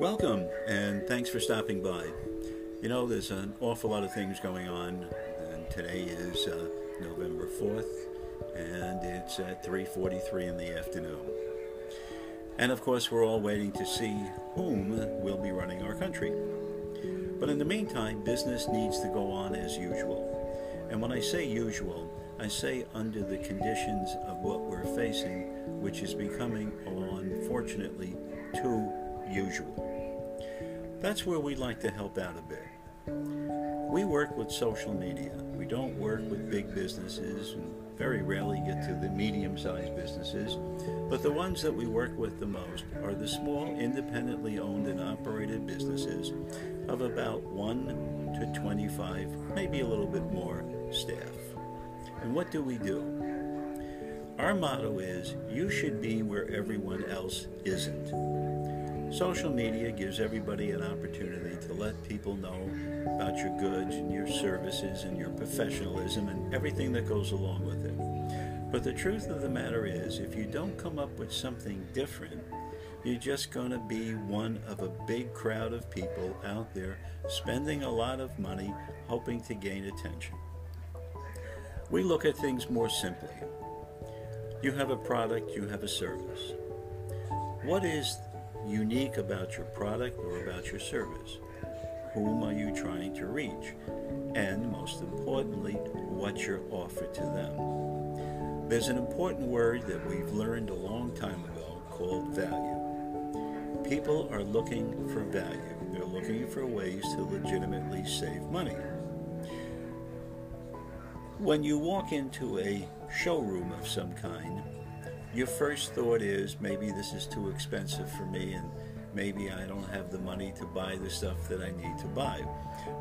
Welcome, and thanks for stopping by. You know, there's an awful lot of things going on, and today is uh, November 4th, and it's at 3:43 in the afternoon. And of course, we're all waiting to see whom will be running our country. But in the meantime, business needs to go on as usual. And when I say usual, I say under the conditions of what we're facing, which is becoming, unfortunately, too usual. That's where we like to help out a bit. We work with social media. We don't work with big businesses and very rarely get to the medium sized businesses. But the ones that we work with the most are the small, independently owned and operated businesses of about 1 to 25, maybe a little bit more staff. And what do we do? Our motto is you should be where everyone else isn't. Social media gives everybody an opportunity to let people know about your goods and your services and your professionalism and everything that goes along with it. But the truth of the matter is, if you don't come up with something different, you're just going to be one of a big crowd of people out there spending a lot of money hoping to gain attention. We look at things more simply. You have a product, you have a service. What is unique about your product or about your service? Whom are you trying to reach? And most importantly, what's your offer to them? There's an important word that we've learned a long time ago called value. People are looking for value. They're looking for ways to legitimately save money. When you walk into a showroom of some kind, your first thought is maybe this is too expensive for me and maybe I don't have the money to buy the stuff that I need to buy.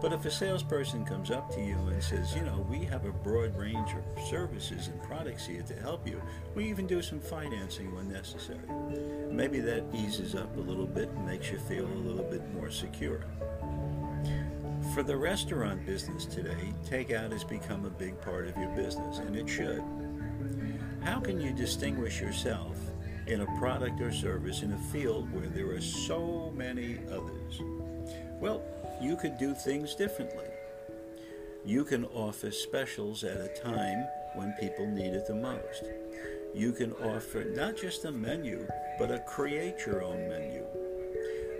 But if a salesperson comes up to you and says, you know, we have a broad range of services and products here to help you, we even do some financing when necessary. Maybe that eases up a little bit and makes you feel a little bit more secure. For the restaurant business today, takeout has become a big part of your business, and it should. How can you distinguish yourself in a product or service in a field where there are so many others? Well, you could do things differently. You can offer specials at a time when people need it the most. You can offer not just a menu, but a create your own menu.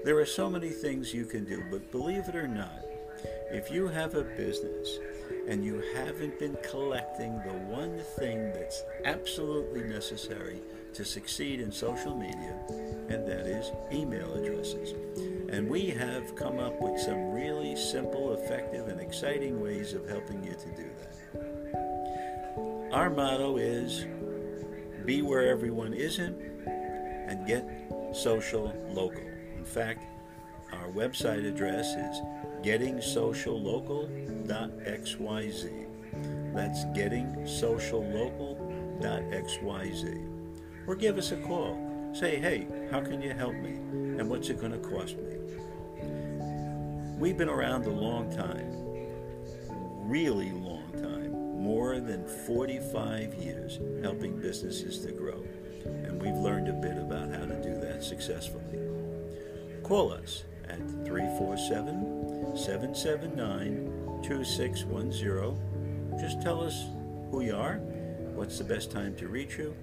There are so many things you can do, but believe it or not, if you have a business and you haven't been collecting the one thing that's absolutely necessary to succeed in social media, and that is email addresses. And we have come up with some really simple, effective, and exciting ways of helping you to do that. Our motto is be where everyone isn't and get social local. In fact, our website address is gettingsociallocal.xyz. That's gettingsociallocal.xyz. Or give us a call. Say, hey, how can you help me? And what's it going to cost me? We've been around a long time, really long time, more than 45 years helping businesses to grow. And we've learned a bit about how to do that successfully. Call us at 347 779 2610. Just tell us who you are, what's the best time to reach you,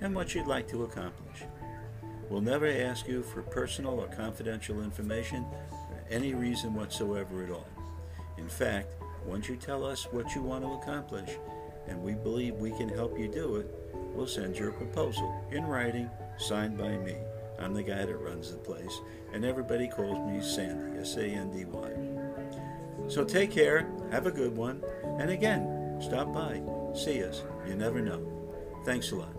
and what you'd like to accomplish. We'll never ask you for personal or confidential information for any reason whatsoever at all. In fact, once you tell us what you want to accomplish, and we believe we can help you do it, we'll send you a proposal in writing, signed by me. I'm the guy that runs the place, and everybody calls me Sandy, S A N D Y. So take care, have a good one, and again, stop by, see us. You never know. Thanks a lot.